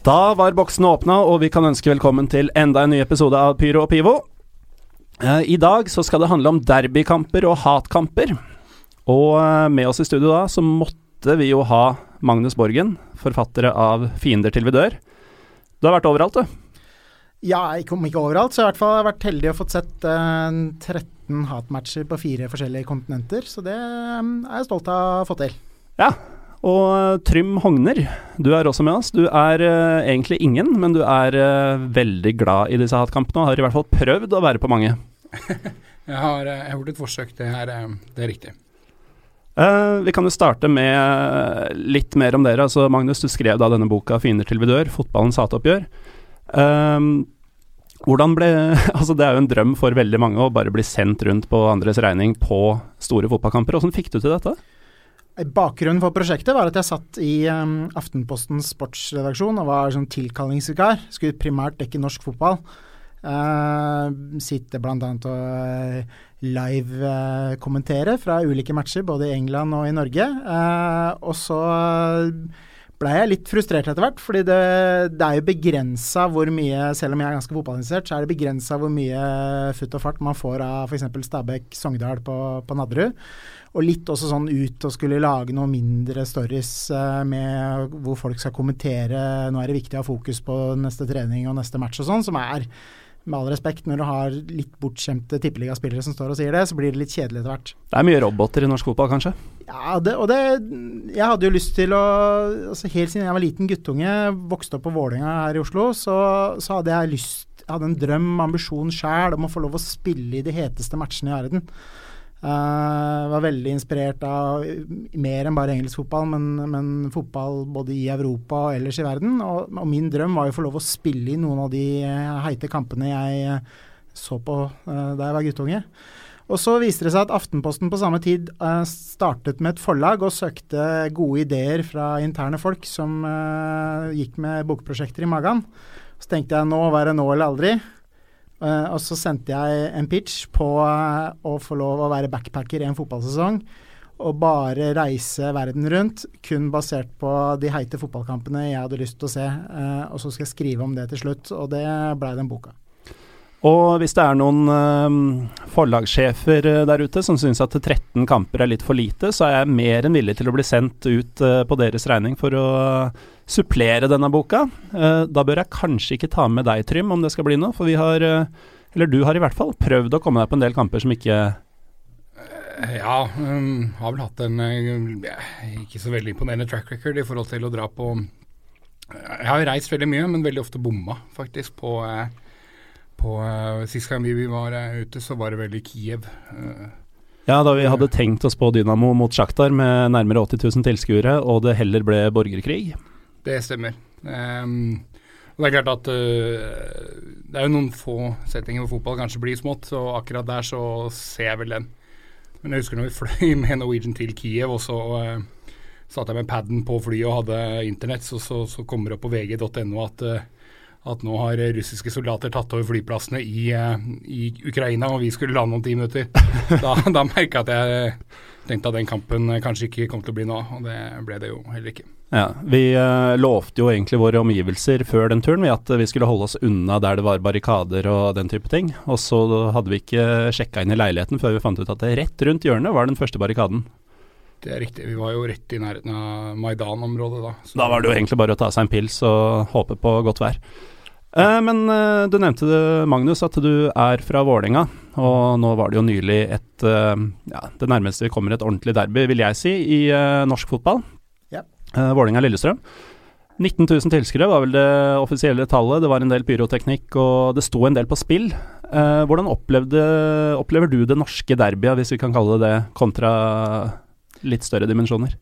Da var boksene åpna, og vi kan ønske velkommen til enda en ny episode av Pyro og Pivo. Eh, I dag så skal det handle om derbykamper og hatkamper. Og eh, med oss i studio da, så måtte vi jo ha Magnus Borgen, forfattere av 'Fiender til vi dør'. Du har vært overalt, du. Ja, jeg kom ikke overalt, så jeg har i hvert fall vært heldig og fått sett eh, 13 hatmatcher på fire forskjellige kontinenter. Så det eh, er jeg stolt av å få til. Ja. Og eh, Trym Hogner, du er også med oss. Du er uh, egentlig ingen, men du er uh, veldig glad i disse hatkampene, og har i hvert fall prøvd å være på mange. Jeg har, jeg har gjort et forsøk, det er, det er riktig. Uh, vi kan jo starte med litt mer om dere. Altså, Magnus, du skrev da denne boka 'Fiender til vi dør', fotballens hatoppgjør. Uh, hvordan ble Altså, det er jo en drøm for veldig mange å bare bli sendt rundt på andres regning på store fotballkamper. Hvordan fikk du til dette? Bakgrunnen for prosjektet var at jeg satt i um, Aftenpostens sportsredaksjon og var sånn tilkallingsvikar. Skulle primært dekke norsk fotball. Uh, sitte bl.a. og uh, live-kommentere fra ulike matcher, både i England og i Norge. Uh, og så blei jeg litt frustrert etter hvert, fordi det, det er jo begrensa hvor mye Selv om jeg er ganske fotballinteressert, så er det begrensa hvor mye futt og fart man får av f.eks. Stabæk Sogndal på, på Nadderud. Og litt også sånn ut og skulle lage noen mindre stories eh, med hvor folk skal kommentere Nå er det viktig å ha fokus på neste trening og neste match og sånn, som er med all respekt, når du har litt bortskjemte tippeligaspillere som står og sier det, så blir det litt kjedelig etter hvert. Det er mye roboter i norsk fotball, kanskje? Ja, det, og det Jeg hadde jo lyst til å altså Helt siden jeg var liten guttunge, vokste opp på Vålerenga her i Oslo, så, så hadde jeg lyst hadde en drøm, ambisjon sjæl, om å få lov å spille i de heteste matchene i verden. Uh, var veldig inspirert av mer enn bare engelsk fotball, men, men, fotball både i Europa og ellers i verden. Og, og, min drøm var jo å få lov å spille i noen av de heite kampene jeg så på uh, da jeg var guttunge. Og så viste det seg at Aftenposten på samme tid uh, startet med et forlag og søkte gode ideer fra interne folk som gikk med bokprosjekter i magen. Så tenkte jeg nå var det nå eller aldri. Uh, og så sendte jeg en pitch på uh, å få lov å være backpacker i en fotballsesong. Og bare reise verden rundt, kun basert på de heite fotballkampene jeg hadde lyst til å se. Uh, og så skal jeg skrive om det til slutt, og det blei den boka. Og hvis det er noen forlagssjefer der ute som syns at 13 kamper er litt for lite, så er jeg mer enn villig til å bli sendt ut på deres regning for å supplere denne boka. Uh, da bør jeg kanskje ikke ta med deg, Trym, om det skal bli noe. For vi har, uh, eller du har i hvert fall, prøvd å komme deg på en del kamper som ikke uh, Ja, um, har vel hatt en ikke så veldig imponerende track record i forhold til å dra på Jeg har reist veldig mye, men veldig ofte bomma, faktisk, på, på Sist gang vi var ute, så var det vel i Kiev. Ja, da vi hadde tenkt oss på Dynamo mot Sjaktar med nærmere 80 000 tilskuere, og det heller ble borgerkrig. Det stemmer. Um, og det er klart at uh, det er jo noen få settinger hvor fotball kanskje blir smått, og akkurat der så ser jeg vel den. Men jeg husker når vi fløy med Norwegian til Kiev, og så uh, satt jeg med paden på flyet og hadde internett, så, så, så kommer det opp på vg.no at, uh, at nå har russiske soldater tatt over flyplassene i, i Ukraina, og vi skulle lande om ti minutter. Da, da merka jeg at jeg tenkte at den kampen kanskje ikke kom til å bli noe av, og det ble det jo heller ikke. Ja, Vi uh, lovte jo egentlig våre omgivelser før den turen at vi skulle holde oss unna der det var barrikader og den type ting. Og så hadde vi ikke sjekka inn i leiligheten før vi fant ut at det rett rundt hjørnet var den første barrikaden. Det er riktig, vi var jo rett i nærheten av Maidan-området da. Da var det jo egentlig bare å ta seg en pils og håpe på godt vær. Eh, men eh, du nevnte det, Magnus, at du er fra Vålerenga. Og nå var det jo nylig et eh, ja, Det nærmeste vi kommer et ordentlig derby, vil jeg si, i eh, norsk fotball. Uh, Vålerenga-Lillestrøm. 19 000 tilskuere var vel det offisielle tallet. Det var en del pyroteknikk, og det sto en del på spill. Uh, hvordan opplevde, opplever du det norske derbyet, hvis vi kan kalle det det, kontra litt større dimensjoner?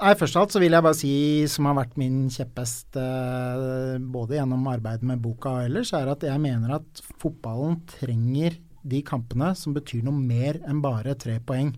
Nei, Først av alt så vil jeg bare si, som har vært min kjepphest eh, både gjennom arbeidet med boka og ellers, er at jeg mener at fotballen trenger de kampene som betyr noe mer enn bare tre poeng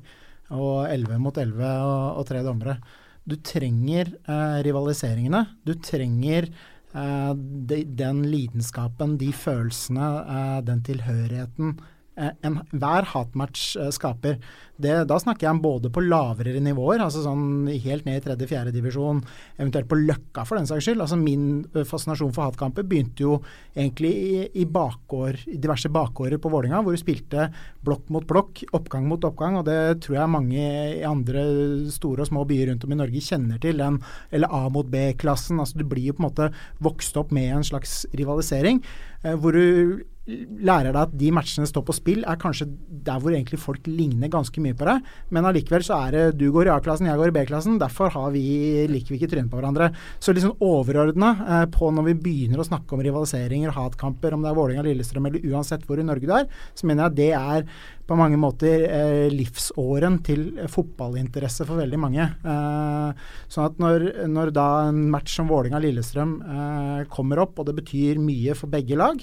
og 11 mot 11 og, og tre dommere. Du trenger eh, rivaliseringene. Du trenger eh, de, den lidenskapen, de følelsene, eh, den tilhørigheten enhver hatmatch skaper. Det, da snakker jeg om både på lavere nivåer, altså sånn helt ned i tredje-fjerde divisjon, eventuelt på Løkka for den saks skyld. Altså Min fascinasjon for hatkamper begynte jo egentlig i, i, bakår, diverse bakgårder på Vålinga, hvor du spilte blokk mot blokk, oppgang mot oppgang, og det tror jeg mange i andre store og små byer rundt om i Norge kjenner til. Den, eller A mot B-klassen. altså Du blir jo på en måte vokst opp med en slags rivalisering, eh, hvor du lærer deg at de matchene står på spill, er kanskje der hvor egentlig folk ligner ganske mye på deg. Men allikevel så er det du går i A-klassen, jeg går i B-klassen. Derfor har vi, liker vi ikke trynet på hverandre. Så liksom overordna eh, på når vi begynner å snakke om rivaliseringer hatkamper, om det er Vålerenga, Lillestrøm eller uansett hvor i Norge du er, så mener jeg at det er på mange måter eh, livsåren til fotballinteresse for veldig mange. Eh, sånn at når, når da en match som Vålerenga-Lillestrøm eh, kommer opp, og det betyr mye for begge lag,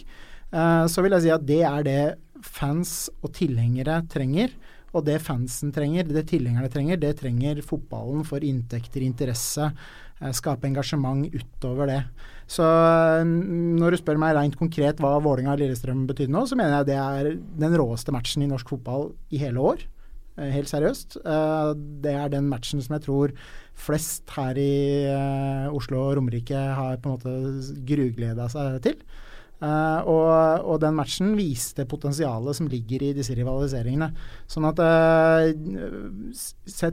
så vil jeg si at det er det fans og tilhengere trenger. Og det fansen trenger, det tilhengerne trenger, det trenger fotballen for inntekter, interesse, eh, skape engasjement utover det. Så eh, når du spør meg rent konkret hva Vålinga Lillestrøm betyr nå, så mener jeg det er den råeste matchen i norsk fotball i hele år. Helt seriøst. Det er den matchen som jeg tror flest her i Oslo og Romerike har på en måte grugleda seg til. Uh, og, og, den matchen viste potensialet som ligger i disse rivaliseringene. Sånn at uh,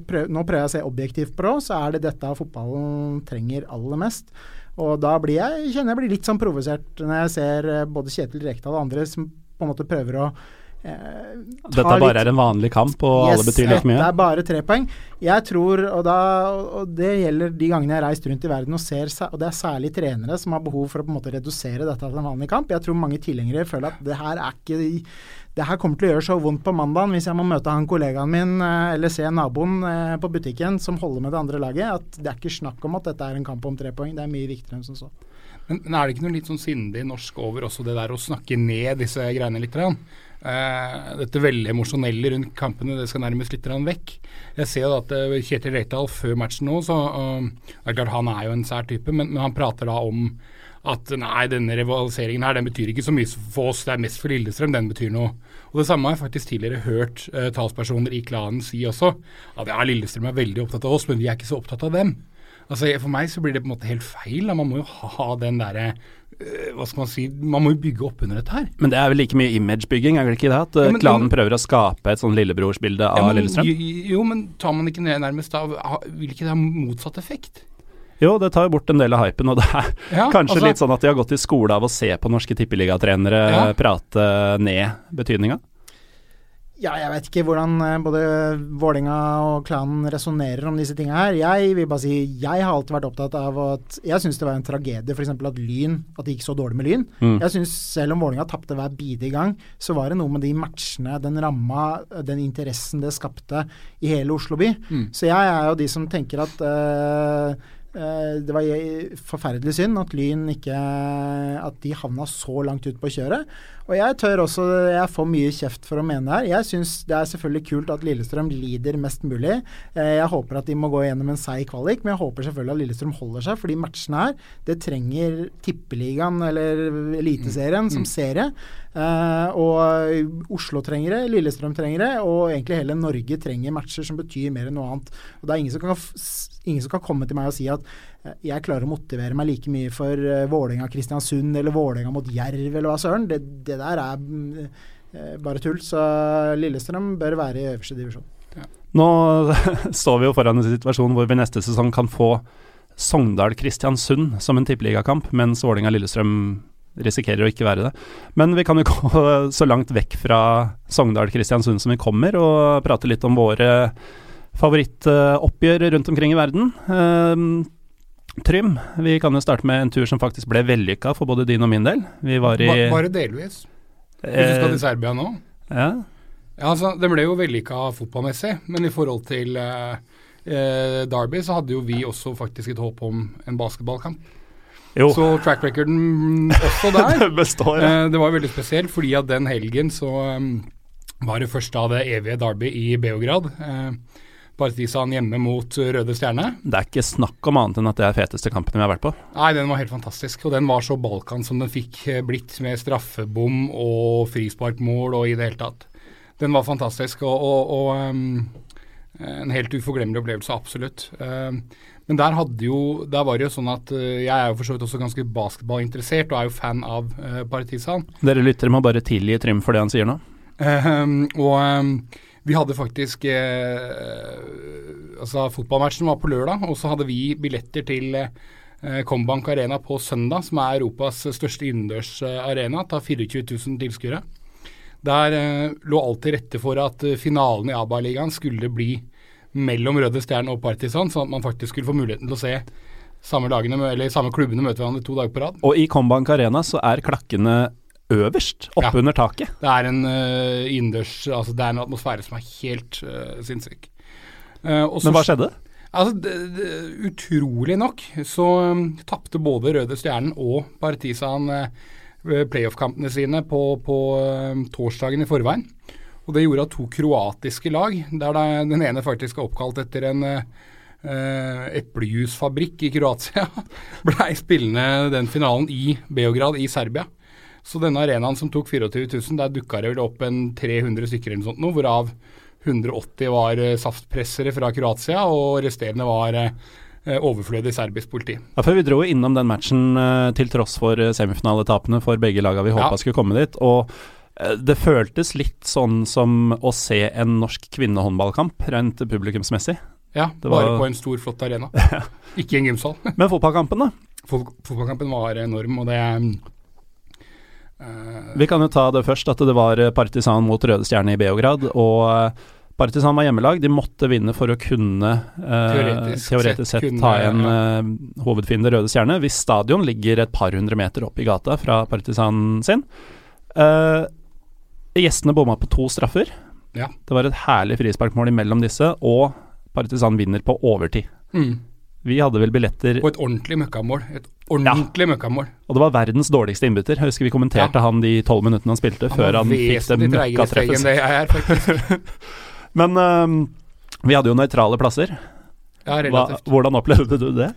prøv, Nå prøver jeg å se objektivt på det, så er det dette fotballen trenger aller mest. Og da blir jeg, kjenner jeg blir litt sånn provosert når jeg ser uh, både Kjetil Rekdal og andre som på en måte prøver å Eh, Dette bare litt, er en vanlig kamp, og yes, alle betyr like mye? Det er bare tre poeng. Jeg tror, og, da, og det gjelder de gangene jeg har reist rundt i verden og ser, og det er særlig trenere som har behov for å på en måte redusere dette til en vanlig kamp. Jeg tror mange tilhengere føler at det her er ikke det her kommer til å gjøre så vondt på mandagen hvis jeg må møte han kollegaen min eh, eller se naboen eh, på butikken som holder med det andre laget, at det er ikke snakk om at dette er en kamp om tre poeng. Det er mye viktigere enn som så. Men, men, er det ikke noe litt sånn sindig norsk over også det der å snakke ned disse greiene litt? Uh, dette veldig emosjonelle rundt kampene, det skal nærmest litt vekk. Jeg ser jo at uh, Kjetil Rekdal før matchen nå, så uh, Han er jo en sær type, men, men, han prater da om at nei, denne rivaliseringen her, den betyr ikke så mye for oss, det er mest for Lillestrøm, den betyr noe. Og Det samme har jeg faktisk tidligere hørt talspersoner i klanen si også. At ja, Lillestrøm er veldig opptatt av oss, men vi er ikke så opptatt av dem. Altså For meg så blir det på en måte helt feil. Man må jo ha den derre øh, hva skal man si, Man må jo bygge opp under dette her. Men det er vel like mye imagebygging, er det ikke det? At ja, men, klanen prøver å skape et sånn lillebrorsbilde av ja, men, Lillestrøm? Jo, jo, men tar man ikke ned nærmest da, vil ikke det ha motsatt effekt? Jo, det tar jo bort en del av hypen, og det er ja, kanskje altså, litt sånn at de har gått i skole av å se på norske tippeligatrenere ja. prate ned betydninga? Ja, jeg vet ikke hvordan eh, både Vålinga og klanen resonnerer om disse tingene her. Jeg vil bare si jeg har alltid vært opptatt av at Jeg syns det var en tragedie f.eks. at Lyn At det gikk så dårlig med Lyn. Mm. Jeg synes Selv om Vålinga tapte hver bidige gang, så var det noe med de matchene, den ramma, den interessen det skapte i hele Oslo by. Mm. Så jeg er jo de som tenker at uh, det var forferdelig synd at Lyn ikke At de havna så langt ut på kjøret. Og jeg tør også Jeg får mye kjeft for å mene det her. Jeg syns det er selvfølgelig kult at Lillestrøm lider mest mulig. Eh, jeg håper at de må gå gjennom en seig kvalik, men jeg håper selvfølgelig at Lillestrøm holder seg. For de matchene her, det trenger Tippeligaen eller Eliteserien som serie. Uh, og Oslo trenger det, Lillestrøm trenger det, og egentlig hele Norge trenger matcher som betyr mer enn noe annet. Og Det er ingen som kan, ingen som kan komme til meg og si at jeg klarer å motivere meg like mye for uh, Vålerenga-Kristiansund eller Vålerenga mot Jerv eller hva søren. Det, det, der er uh, bare tull. Så Lillestrøm bør være i øverste divisjon. Ja. Nå står vi jo foran en situasjon hvor vi neste sesong kan få Sogndal-Kristiansund som en tippeligakamp, mens Vålerenga-Lillestrøm risikerer å ikke være det. Men vi kan jo gå så langt vekk fra Sogndal-Kristiansund som vi kommer, og prate litt om våre favorittoppgjør rundt omkring i verden. Uh, Trym, vi kan jo starte med en tur som faktisk ble vellykka for både din og min del. Vi var i Bare delvis. Hvis du skal til Serbia nå? Ja. ja altså, Den ble jo vellykka fotballmessig, men i forhold til uh, uh, Derby så hadde jo vi også faktisk et håp om en basketballkamp. Jo. Så track recorden også der. består, ja. uh, det var veldig spesielt, fordi at den helgen så um, var det første av det evige Derby i Beograd. Uh, Partisan hjemme mot Røde Stjerne. Det er ikke snakk om annet enn at det er feteste kampen vi har vært på. Nei, den var helt fantastisk. Og den var så Balkan som den fikk blitt, med straffebom og frisparkmål og i det hele tatt. Den var fantastisk og, og, og um, en helt uforglemmelig opplevelse, absolutt. Um, men der, jo, der, var det jo sånn at uh, jeg er jo for så vidt også ganske basketballinteressert og er jo fan av Partisan. Dere lyttere må bare tilgi Trym for det han sier nå. Um, og vi hadde faktisk eh, Altså, fotballmatchen var på lørdag, og så hadde vi billetter til eh, Combank Arena på søndag, som er Europas største innendørs eh, arena. Tar 24 000 tilskuere. Der eh, lå alt til rette for at eh, finalen i ABA-ligaen skulle bli mellom Røde Stjerne og Partisan, sånn at man faktisk skulle få muligheten til å se samme, lagene, eller samme klubbene møte hverandre to dager på rad. Og i Combank Arena så er klakkene øverst, oppunder ja. taket. Det er en uh, innendørs Altså det er en atmosfære som er helt uh, sinnssyk. Uh, Men hva skjedde? Altså, det, det, utrolig nok så um, tapte både Røde Stjernen og Partisan uh, playoff-kampene sine på, på uh, torsdagen i forveien. Og det gjorde at to kroatiske lag, der den ene faktisk er oppkalt etter en uh, eplejusfabrikk i Kroatia, blei spillende den finalen i Beograd i Serbia. Så denne arenaen som tok 24 000, der dukka det vel opp en 300 stykker eller noe sånt, hvorav 180 var eh, saftpressere fra Kroatia, og resterende var eh, overflødig serbisk politi. Ja, for Vi dro innom den matchen eh, til tross for semifinaletapene for begge lagene vi håpa ja. skulle komme dit. og det føltes litt sånn som å se en norsk kvinnehåndballkamp, rent publikumsmessig. Ja, bare på en stor, flott arena. Ikke en gymsal. Men fotballkampen, da? Fotballkampen var enorm, og det vi kan jo ta det først, at det var Partisan mot Røde Stjerne i Beograd. Og eh, Partisan var hjemmelag. De måtte vinne for å kunne eh, teoretisk, teoretisk, sett, kunne, ta igjen ja. eh, hovedfiende Røde Stjerne. Hvis stadion ligger et par hundre meter opp i gata fra Partisan sin. Eh, gjestene bomma på to straffer. Ja. Det var et herlig frisparkmål imellom disse, og Partisan vinner på overtid. Mm. Vi hadde vel billetter På et ordentlig møkkamål. Et ordentlig ja. møkkamål. Og det var verdens dårligste innbytter. Jeg husker vi kommenterte ja. han de tolv minuttene han spilte, han før han fikk det møkkatreffet. Men um, vi hadde jo nøytrale plasser. Ja, relativt. Hva, hvordan opplevde du det?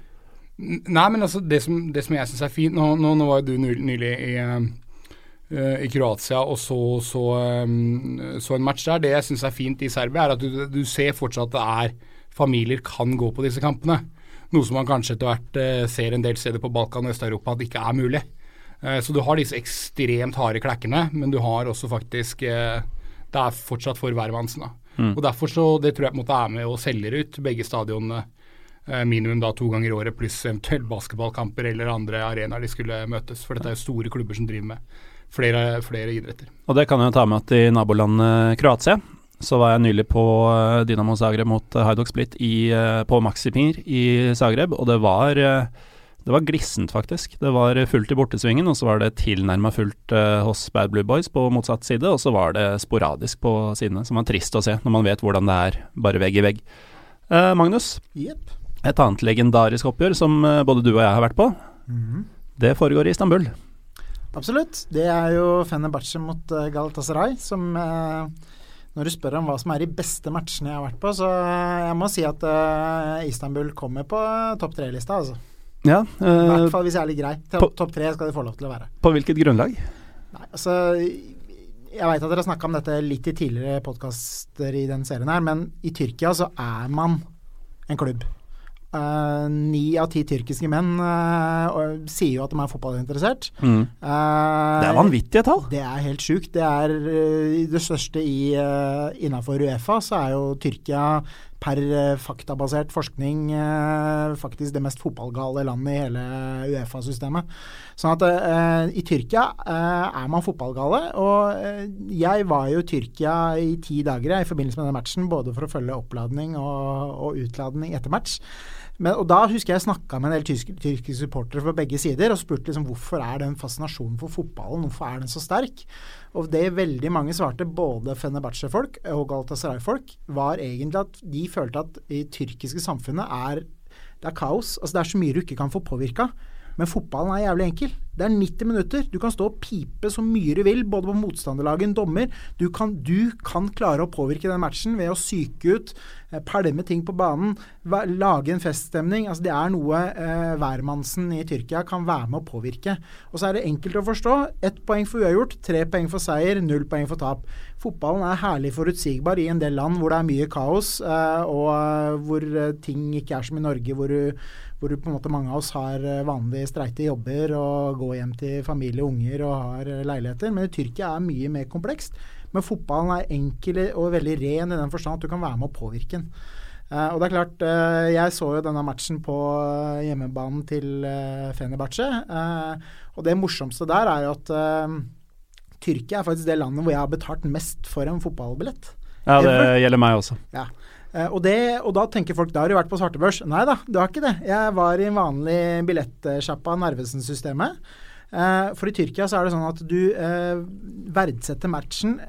Nei, men altså, det som, det som jeg syns er fint Nå, nå, nå, var jo du nylig i, uh, i Kroatia og så, så, um, så, en match der. Det jeg syns er fint i Serbia, er at du, du ser fortsatt at det er familier kan gå på disse kampene. Noe som man kanskje etter hvert eh, ser en del steder på Balkan og Øst-Europa at ikke er mulig. Eh, så du har disse ekstremt harde klekkene, men du har også faktisk eh, Det er fortsatt for hvermannsen. Mm. Og derfor så, Det tror jeg på en måte er med og selger ut begge stadionene minimum da to ganger i året, pluss eventuelt basketballkamper eller andre arenaer de skulle møtes. For dette er jo store klubber som driver med flere, flere idretter. Og det kan jeg ta med at i nabolandet Kroatia så var jeg nylig på Dynamo Dinamo Zagreb mot eh, Hajduk Split i, eh, på Maxipir i Zagreb, og det var, det var glissent, faktisk. Det var fullt i bortesvingen, og så var det tilnærma fullt hos Bad Blue Boys på motsatt side, og så var det sporadisk på sidene, som var trist å se når man vet hvordan det er bare vegg i vegg. Eh, Magnus, yep. et annet legendarisk oppgjør som både du og jeg har vært på, mm -hmm. det foregår i Istanbul. Absolutt. Det er jo Fenerbahçe mot Galatasaray, som eh, når du spør om hva som er de beste matchene jeg har vært på, så jeg må si at uh, Istanbul kommer på topp tre-lista, altså. Ja, uh, I hvert fall hvis jeg er litt grei. Topp tre skal de få lov til å være. På hvilket grunnlag? Nei, altså Jeg veit at dere har snakka om dette litt i tidligere podkaster i den serien her, men i Tyrkia så er man en klubb. Uh, av ti tyrkiske menn uh, sier jo at de er fotballinteressert. Mm. Uh, det er vanvittige tall. Det er helt sjukt. Det er det største i innafor Uefa, så er jo Tyrkia per eh, faktabasert forskning eh, faktisk det mest fotballgale landet i hele Uefa-systemet. Sånn at eh, i Tyrkia eh, er man fotballgale. Og eh, jeg var jo i Tyrkia i ti dager i forbindelse med den matchen, både for å følge oppladning og, og utladning etter match. Men, og Da husker jeg snakka med en del tyrkiske, tyrkiske supportere fra begge sider og spurte liksom hvorfor er den fascinasjonen for fotballen hvorfor er den så sterk. Og Det veldig mange svarte, både Fenerbahçe-folk og Galatasaray-folk, var egentlig at de følte at i tyrkiske samfunnet er det er kaos. altså Det er så mye du ikke kan få påvirka. Men fotballen er jævlig enkel. Det er 90 minutter. Du kan stå og pipe så mye du vil, både på motstanderlaget en dommer. Du kan, du kan, klare å påvirke den matchen ved å psyke ut, eh, pælme ting på banen, lage en feststemning. Altså, det er noe eh, hvermannsen i Tyrkia kan være med å påvirke. Og så er det enkelt å forstå. Ett poeng for uavgjort, tre poeng for seier, null poeng for tap. Fotballen er herlig forutsigbar i en del land hvor det er mye kaos, eh, og eh, hvor eh, ting ikke er som i Norge, hvor hvor på en måte mange av oss har vanlig vanlige streite jobber og går hjem til familie og unger og har eh, leiligheter. Men i Tyrkia er mye mer komplekst. Men fotballen er enkel og veldig ren i den forstand at du kan være med å påvirke den. Uh, og det er klart, uh, Jeg så jo denne matchen på hjemmebanen til uh, Fenerbahçe. og det morsomste der er jo at Tyrkia er faktisk det landet hvor jeg har betalt mest for en fotballbillett. Ja, det Ever. gjelder meg også. Ja. Uh, og, det, og, da tenker folk da har du vært på svartebørs. Nei da, du har ikke det. Jeg var i en vanlig billettsjappa, Narvesen-systemet. Uh, for i Tyrkia så er det sånn at du uh, verdsetter matchen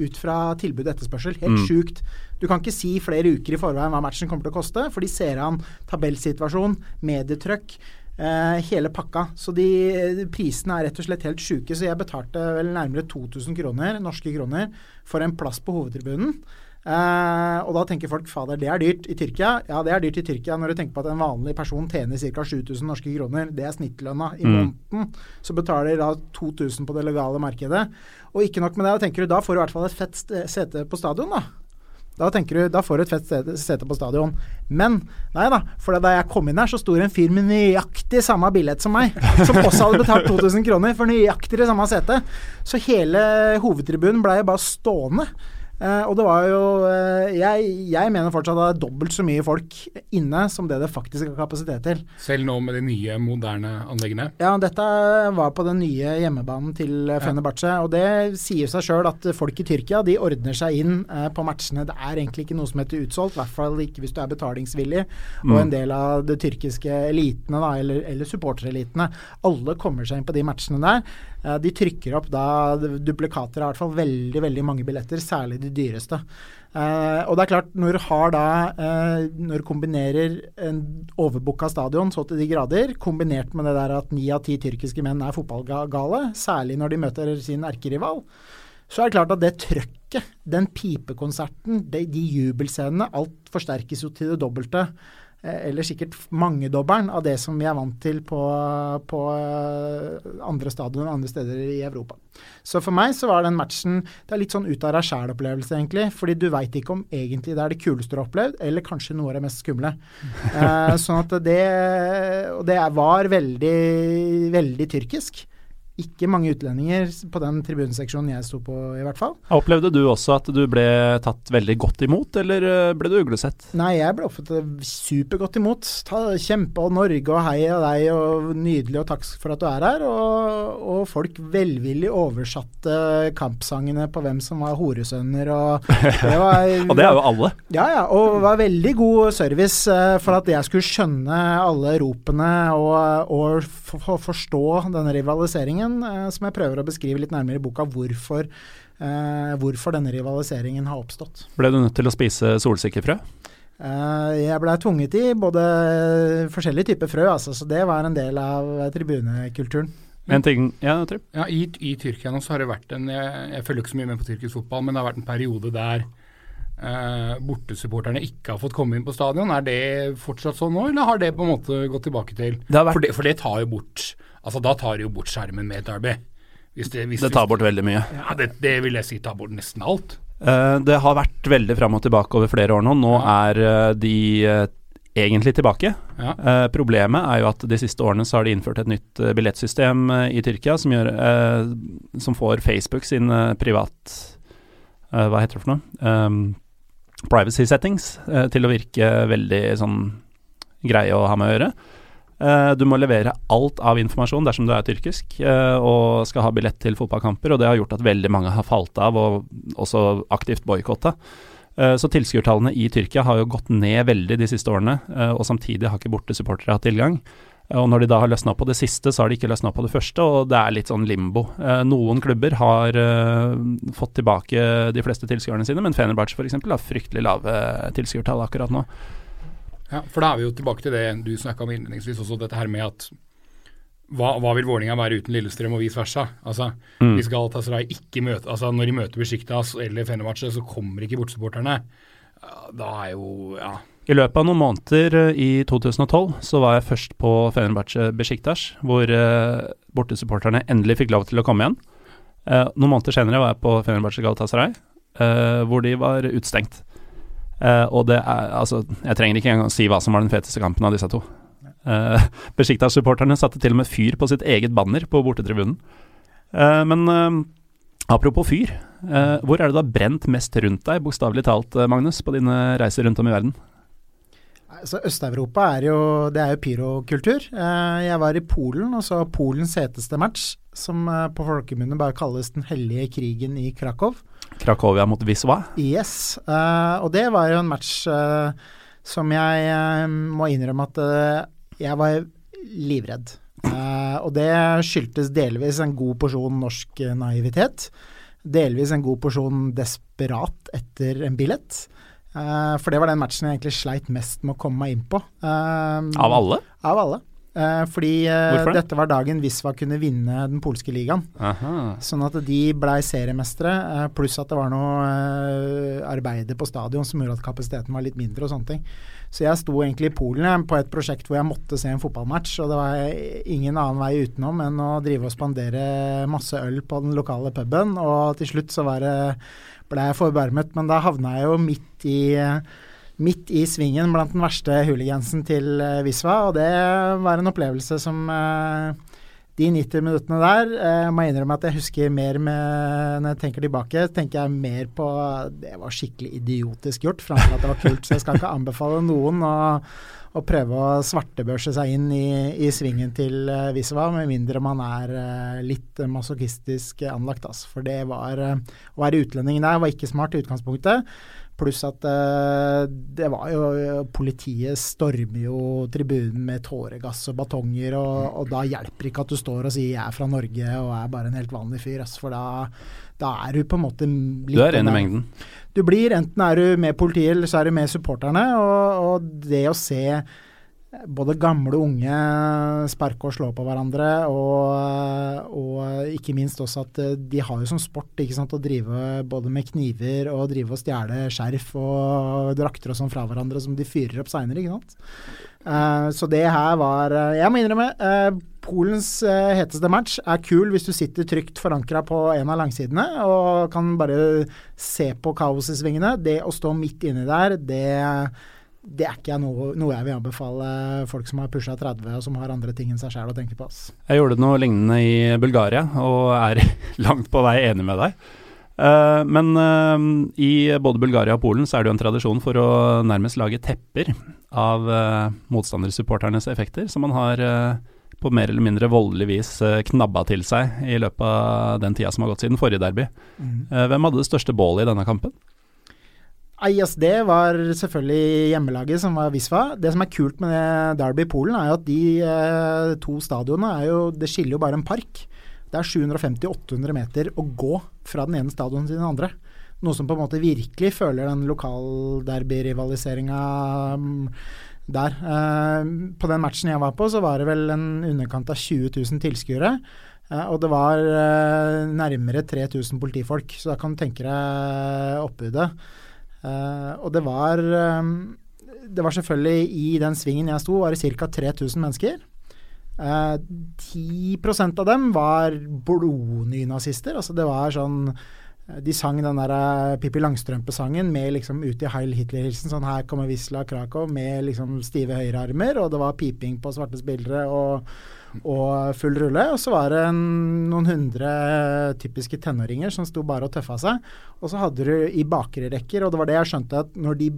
ut fra tilbud og etterspørsel. Helt mm. sjukt. Du kan ikke si flere uker i forveien hva matchen kommer til å koste, for de ser an tabellsituasjon, medietrykk. hele pakka. Så de prisene er rett og slett helt sjuke. Så jeg betalte vel nærmere 2000 kroner, norske kroner for en plass på hovedtribunen. Uh, og da tenker folk fader, det er dyrt i Tyrkia. Ja, det er dyrt i Tyrkia når du tenker på at en vanlig person tjener ca. 7000 norske kroner. Det er snittlønna i mm. måneden. Så betaler da 2000 på det legale markedet. Og ikke nok med det, da tenker du da får du i hvert fall et fett sete på stadion, da. Da tenker du, da får du et fett sete på stadion. Men nei da, for da jeg kom inn her, så sto det en fyr med nøyaktig samme billett som meg, som også hadde betalt 2000 kroner for nøyaktig det samme setet. Så hele hovedtribunen blei bare stående. Uh, og det var jo uh, jeg, jeg, mener fortsatt at det er dobbelt så mye folk inne som det det faktisk har kapasitet til. Selv nå med de nye, moderne anleggene? Ja, dette var på den nye hjemmebanen til ja. Fenerbahçe. Og det sier seg sjøl at folk i Tyrkia de ordner seg inn uh, på matchene. Det er egentlig ikke noe som heter utsolgt, i hvert fall ikke hvis du er betalingsvillig. Mm. Og en del av de tyrkiske elitene, da, eller, eller supporterelitene, alle kommer seg inn på de matchene der. Eh, de trykker opp da duplikater av i hvert fall veldig veldig mange billetter, særlig de dyreste. Uh, og det er klart, når du har da uh, Når du kombinerer en overbooka stadion så til de grader, kombinert med det der at ni av ti tyrkiske menn er fotballgale, særlig når de møter sin erkerival, så er det klart at det trøkket, den pipekonserten, de, de jubelscenene, alt forsterkes jo til det dobbelte. Eh, eller sikkert mangedobbelen av det som vi er vant til på, på eh, andre stadioner andre steder i Europa. Så for meg så var den matchen det er litt sånn ut av deg sjæl-opplevelse, egentlig. Fordi du veit ikke om egentlig det er det kuleste du har opplevd, eller kanskje noe av det mest skumle. eh, sånn at det Og det var veldig, veldig tyrkisk ikke mange utlendinger på den tribuneseksjonen jeg sto på, i hvert fall. Opplevde du også at du ble tatt veldig godt imot, eller eh, ble du uglesett? Nei, jeg ble ofte supergodt imot. Ta, kjempe og Norge og hei og deg og nydelig og takk for at du er her. Og, og folk velvillig oversatte kampsangene på hvem som var horesønner og det var, Og det er jo alle. Ja, ja. Og var veldig god service uh, for at jeg skulle skjønne alle ropene og, og forstå denne rivaliseringen rivaliseringen, eh, som jeg prøver å beskrive litt nærmere i boka hvorfor, eh, hvorfor denne rivaliseringen har oppstått. Ble du nødt til å spise solsikkefrø? Uh, jeg blei tvunget i både forskjellige typer frø, altså, så det var en del av tribunekulturen. En ting, ja, ja i, i, Tyrkia nå så har det vært en jeg, jeg, følger ikke så mye med på tyrkisk fotball, men det har vært en periode der eh, bortesupporterne ikke har fått komme inn på stadion. Er det fortsatt sånn nå, eller har det på en måte gått tilbake til? Det vært, for, det, for, det, tar jo bort Altså, da tar de jo bort skjermen med et Derby. Hvis det, hvis, det, tar bort veldig mye. Ja, det, det, vil jeg si tar bort nesten alt. Uh, det har vært veldig fram og tilbake over flere år nå. Nå ja. er uh, de uh, egentlig tilbake. Ja. problemet er jo at de siste årene så har de innført et nytt billettsystem i Tyrkia som, gjør, som får Facebook sin privat Hva heter det for noe? Um, privacy settings eh, til å virke veldig sånn greie å ha med å gjøre. Eh, du må levere alt av informasjon dersom du er tyrkisk eh, og skal ha billett til fotballkamper, og det har gjort at veldig mange har falt av og også aktivt boikotta. Eh, så tilskuertallene i Tyrkia har jo gått ned veldig de siste årene, og samtidig har ikke bortesupportere hatt tilgang. Og når de da har løsna på det siste, så har de ikke løsna på det første, og det er litt sånn limbo. Noen klubber har fått tilbake de fleste tilskuerne sine, men Fenerbahçe f.eks. har fryktelig lave tilskuertall akkurat nå. Ja, for da er vi jo tilbake til det du snakka om innledningsvis, også dette her med at hva, hva vil Vålinga være uten Lillestrøm og vice versa? Altså, Mm. Hvis Galatasaray ikke møter altså Når de møter Besiktas eller Fenerbahçe, så kommer ikke bortsupporterne. Da er jo Ja. I løpet av noen måneder eh, i 2012 så var jeg først på Fenerbahçe Besiktas, hvor eh, bortesupporterne endelig fikk lov til å komme igjen. Eh, noen måneder senere var jeg på Fenerbahçe Galatasaray, eh, hvor de var utstengt. Eh, og det er altså Jeg trenger ikke engang si hva som var den feteste kampen av disse to. Uh, Besiktas-supporterne satte til og med fyr på sitt eget banner på bortetribunen. Uh, men eh, apropos fyr, eh, hvor er det har brent mest rundt deg, bokstavelig talt, eh, Magnus, på dine reiser rundt om i verden? Altså, Øst-Europa er jo det er jo pyrokultur. Eh, jeg var i Polen og så Polens heteste match, som eh, på folkemunne bare kalles Den hellige krigen i Krakow. Krakowia mot Wisła. Yes, Uh, og det var jo en match uh, som jeg uh, må innrømme at jeg var livredd. Og det skyldtes delvis en god porsjon norsk naivitet. Delvis en god porsjon desperat etter en billett. For det var den matchen jeg egentlig sleit mest med å komme meg inn på. Av alle? Av alle. Eh, fordi eh, dette var dagen Visva kunne vinne den polske ligaen. Aha. Sånn at de blei seriemestere, eh, pluss at det var noe arbeider på stadion som gjorde at kapasiteten var litt mindre og sånne ting. Så jeg sto egentlig i Polen på et prosjekt hvor jeg måtte se en fotballmatch, og det var ingen annen vei utenom enn å drive og spandere masse øl på den lokale puben, og til slutt så var det ble jeg forbarmet, men da havna jeg jo midt i Midt i svingen blant den verste hooligansen til eh, Visva, og det var en opplevelse som eh, de 90 minuttene der Jeg må innrømme at jeg husker mer med Når jeg tenker tilbake, tenker jeg mer på Det var skikkelig idiotisk gjort framfor at det var kult. Så jeg skal ikke anbefale noen å, å prøve å svartebørse seg inn i, i svingen til Visva, med mindre man er eh, litt masochistisk anlagt. Altså. For det var eh, Å være utlending der var ikke smart i utgangspunktet. Pluss at eh, det var jo Politiet stormer jo tribunen med tåregass og batonger, og, og da hjelper ikke at du står og sier 'jeg er fra Norge' og er bare en helt vanlig fyr, for da, da er du på en måte litt Du er en i mengden. Du blir, enten er du med politiet, eller så er du med supporterne, og, og det å se både gamle og unge sparke og slå på hverandre, og, og ikke minst også at eh, de har jo som sport ikke sant, å drive både med kniver og drive og stjele skjerf og drakter og sånn fra hverandre som de fyrer opp seinere. Eh, så det her var eh, Jeg må innrømme, uh, Polens uh, heteste match er kul hvis du sitter trygt forankra på en av langsidene og kan bare se på kaoset i svingene. Det å stå midt inni der, det det er ikke noe, noe jeg vil anbefale folk som har pusha 30 og som har andre ting enn seg sjæl å tenke på. Ass. Jeg gjorde noe lignende i Bulgaria, og er langt på vei enig med deg. Uh, men uh, i både Bulgaria og Polen så er det jo en tradisjon for å nærmest lage tepper av uh, motstandersupporternes effekter, som man har på mer eller mindre voldelig vis knabba til seg i løpet av den tida som har gått siden forrige derby. Eh, hvem hadde det største bålet i denne kampen? Det var selvfølgelig hjemmelaget som var Visva. Det som er kult med Derby i Polen, er at de eh, to stadionene er jo Det skiller jo bare en park. Det er 750-800 meter å gå fra den ene stadionet til den andre. Noe som på en måte virkelig føler den lokalderby-rivaliseringa mm, der. Eh, på den matchen jeg var på, så var det vel en underkant av 20 000 tilskuere. Uh, og det var uh, nærmere 3000 politifolk, så da kan du tenke deg oppbudet. Eh, og det var eh, Det var selvfølgelig i den svingen jeg sto, var det ca. 3000 mennesker. Eh, 10% av dem var blodnynazister. Altså det var sånn eh, De sang den der Pippi Langstrømpe-sangen med liksom ut i Heil Hitler-hilsen. Sånn 'Her kommer Wisla Krakow' med liksom stive høyrearmer, og det var piping på svarte spillere og, og full rulle. Og så var det en, noen hundre typiske tenåringer som sto bare og tøffa seg. Og så hadde du i bakre rekker, og det var det jeg skjønte at når de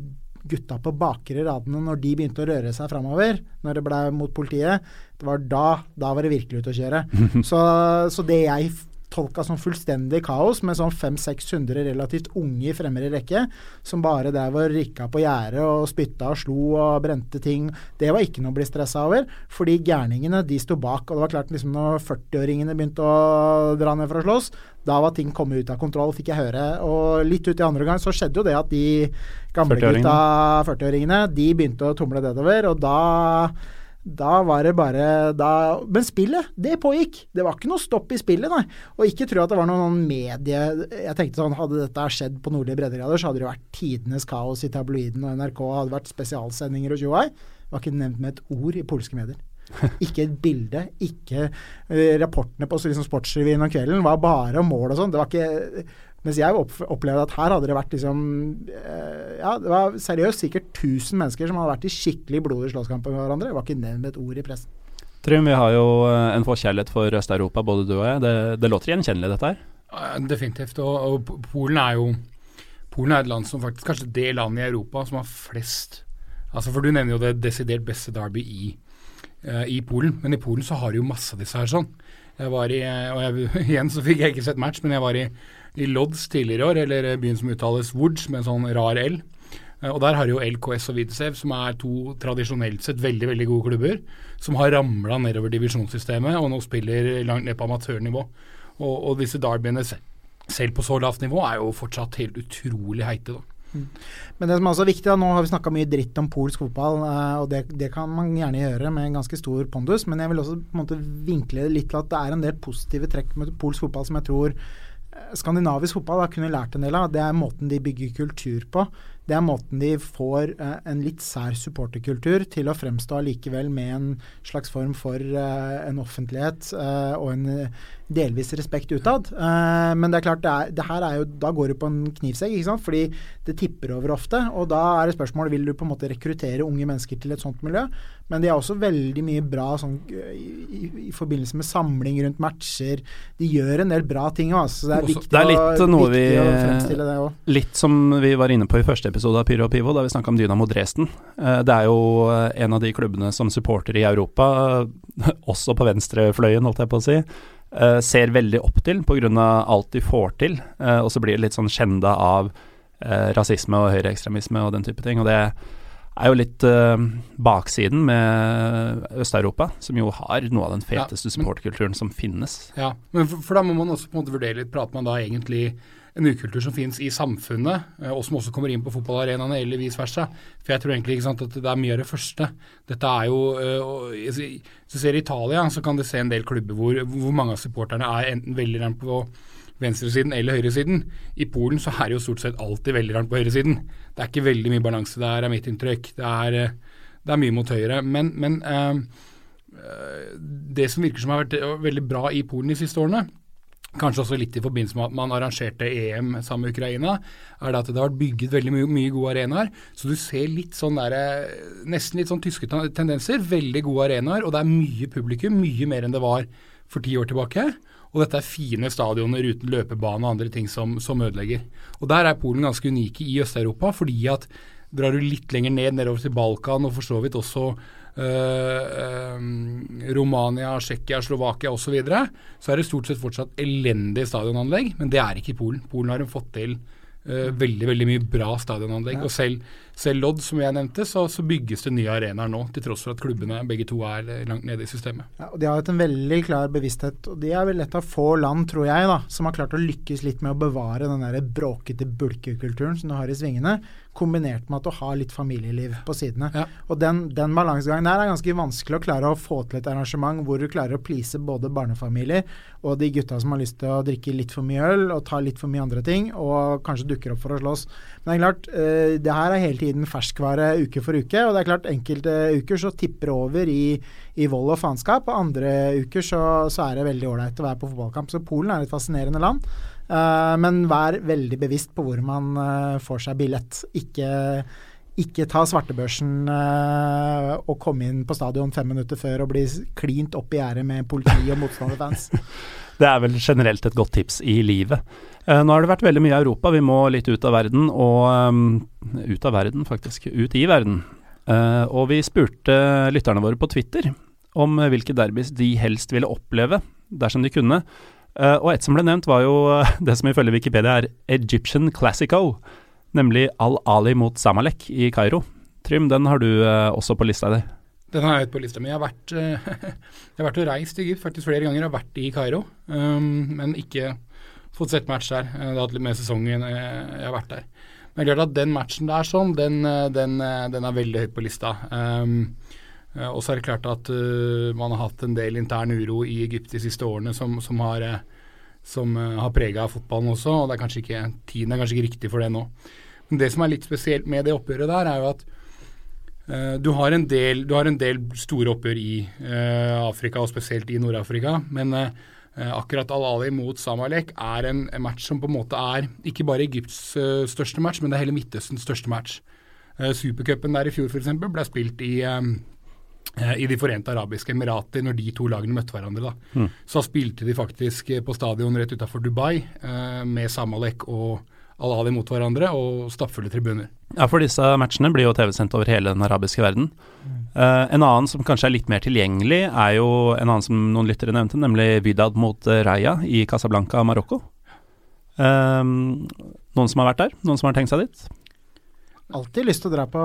gutta på bakre radene, når de begynte å røre seg framover, når det ble mot politiet, det var da, da var det virkelig ute å kjøre. så, så det jeg tolka som fullstendig kaos, med sånn 500-600 relativt unge i fremre rekke, som bare drev og rikka på gjerdet og spytta og slo og brente ting. Det var ikke noe å bli stressa over, fordi gærningene de sto bak. Og det var klart liksom når 40-åringene begynte å dra ned for å slåss, da var ting kommet ut av kontroll, fikk jeg høre. Og litt ut i andre gang så skjedde jo det at de gamle 40 gutta, 40-åringene, de begynte å tumle nedover, og da da var det bare da, Men spillet, det pågikk. Det var ikke noe stopp i spillet, nei. Og ikke tro at det var noen medie... Jeg tenkte sånn, Hadde dette skjedd på nordlige breddegrader, så hadde det vært tidenes kaos i tabloiden og NRK. hadde vært spesialsendinger og tjoai. Det var ikke nevnt med et ord i polske medier. Ikke et bilde. Ikke uh, Rapportene på liksom, Sportsrevyen om kvelden var bare om mål og sånn. Det var ikke mens jeg opplevde at her hadde det vært liksom eh, Ja, det var seriøst sikkert 1000 mennesker som hadde vært i skikkelig blodig slåsskamp med hverandre. Det var ikke nevnt et ord i pressen. Trym, vi har jo eh, en forkjærlighet for Øst-Europa, både du og jeg. Det, det låter gjenkjennelig, dette her? Definitivt. Og, og, Polen er jo Polen er et land som faktisk kanskje det landet i Europa som har flest Altså For du nevner jo det desidert beste derby i, uh, i Polen, men i Polen så har de jo masse av disse her sånn. Jeg var i, og jeg, Igjen så fikk jeg ikke sett match, men jeg var i i Lodz tidligere i år, eller byen som uttales Woods med en sånn rar L. Eh, og Der har jo LKS og Vidsev, som er to tradisjonelt sett veldig veldig gode klubber, som har ramla nedover divisjonssystemet og nå spiller langt ned på amatørnivå. Og, og disse derbyene selv på så lavt nivå er jo fortsatt helt utrolig heite. da. Mm. Men det som er også viktig, nå har vi snakka mye dritt om polsk fotball, uh, og det, det, kan man gjerne gjøre med en ganske stor pondus, men jeg vil også på en måte vinkle det litt til at det er en del positive trekk med polsk fotball som jeg tror skandinavisk fotball har kunnet lært en del av, det er måten de bygger kultur på. Det er måten de får eh, en litt sær supporterkultur til å fremstå allikevel med en slags form for eh, en offentlighet eh, og en delvis respekt utad. Uh, men det er klart, det, er, det, her er jo Da går du på en knivsegg, ikke sant. Fordi det tipper over ofte. Og da er det spørsmålet vil du på en måte rekruttere unge mennesker til et sånt miljø. Men de har også veldig mye bra sånn, i, i, i, forbindelse med samling rundt matcher. De gjør en del bra ting. Altså. Det er viktig, det er litt, å, noe vi, å fremstille det òg. Litt som vi var inne på i første episode av Pyro og Pivo, da vi snakka om Dynamo Dresden. Uh, det er jo eh, en av de klubbene som supporter i Europa, også på venstrefløyen, holdt jeg på å si uh, ser veldig opp til pga. alt de får til. Uh, og så blir det litt sånn skjenda av uh, rasisme og høyreekstremisme og den type ting. Og det er jo litt baksiden med Øst-Europa, som jo har noe av den feteste ja, supportkulturen som finnes. Ja, men for, for, da må man også på en måte vurdere litt, prater man da egentlig en ukultur som finnes i samfunnet, eh, og som også kommer inn på fotballarenaene, eller vice versa. For jeg tror egentlig sant, at det er mye av det første. Dette er jo eh, Hvis du ser i Italia, så kan du se en del klubber hvor, hvor mange av supporterne er enten veldig på venstresiden eller høyresiden. I Polen så er det jo stort sett alltid veldig langt på høyresiden. Det er ikke veldig mye balanse der, er mitt inntrykk. Det er, eh, det er mye mot høyre. Men, men uh, det som virker som har vært veldig bra i Polen de siste årene, kanskje også litt i forbindelse med at man arrangerte EM sammen med Ukraina, er det at det har vært bygget veldig mye, mye gode arenaer. Så du ser litt sånn der, nesten litt sånn tyske tendenser. Veldig gode arenaer, og det er mye publikum. Mye mer enn det var for ti år tilbake. Og dette er fine stadioner uten løpebane og andre ting som, som ødelegger. Og der er Polen ganske unike i Øst-Europa, fordi at drar du litt lenger ned, nedover til Balkan og for så vidt også Uh, Romania, Tsjekkia, Slovakia osv., så, videre, så er det stort sett fortsatt elendig stadionanlegg. Men det er ikke i Polen. Polen har fått til uh, veldig veldig mye bra stadionanlegg. Ja. Og selv, selv Lodd, som jeg nevnte, så, så, bygges det nye arenaer nå, til tross for at klubbene begge to er langt nede i systemet. Ja, og De har hatt en veldig klar bevissthet, og de er vel et av få land, tror jeg, da, som har klart å lykkes litt med å bevare den der bråkete bulkekulturen som du har i svingene kombinert med at du har litt familieliv på sidene. Ja. Og den, den balansegangen der er ganske vanskelig å klare å få til et arrangement hvor du klarer å please både barnefamilier og de gutta som har lyst til å drikke litt for mye øl og ta litt for mye andre ting, og kanskje dukker opp for å slåss. Men det er klart, uh, det her er hele tiden ferskvare uke for uke, og det er klart enkelte uker så tipper det over i, i vold og faenskap, og andre uker så, så er det veldig ålreit å være på fotballkamp. Så Polen er et fascinerende land. Uh, men vær veldig bevisst på hvor man uh, får seg billett. Ikke, ikke ta svartebørsen uh, og komme inn på stadion fem minutter før og bli klint opp i gjerdet med politi og motstanderfans. Det er vel generelt et godt tips i livet. Uh, nå har det vært veldig mye i Europa, vi må litt ut av verden, og um, Ut av verden, faktisk. Ut i verden. Uh, og vi spurte lytterne våre på Twitter om hvilke derbys de helst ville oppleve dersom de kunne. Uh, og et som ble nevnt, var jo det som ifølge Wikipedia er Egyptian Classico, nemlig Al-Ali mot Samalek i Kairo. Trym, den har du også på lista di. Den har jeg på lista mi. Jeg har vært, jeg har vært og reist i Egypt faktisk flere ganger. Jeg har vært i Kairo, um, men ikke fått sett match der. Det har hatt litt med sesongen jeg har vært der. Men det er klart at den matchen der sånn, den, den, den er veldig høyt på lista. Um, og så er det klart at uh, man har hatt en del intern uro i Egypt de siste årene som, som har, som, har prega fotballen også, og det er kanskje ikke, tiden er kanskje ikke riktig for det nå. Men det som er litt spesielt med det oppgjøret der, er jo at Uh, du, har del, du, har en del, store oppgjør i uh, Afrika, og spesielt i Nord-Afrika. Men uh, akkurat Al-Ali mot Samalek er en, match som på en måte er ikke bare Egypts største match, men det er hele Midtøstens største match. Supercupen der i fjor f.eks. ble spilt i, i De forente arabiske emirater når de to lagene møtte hverandre. Mm. Så spilte de faktisk på stadion rett utafor Dubai med Samalek og Al-Ali mot hverandre og stappfulle tribuner. Ja, for disse matchene blir jo TV-sendt over hele den arabiske verden. Mm. Uh, en annen som kanskje er litt mer tilgjengelig, er jo en annen som noen lyttere nevnte, nemlig Vidad mot uh, Raya i Casablanca, Marokko. Um, noen som har vært der? Noen som har tenkt seg dit? Alltid lyst til å dra på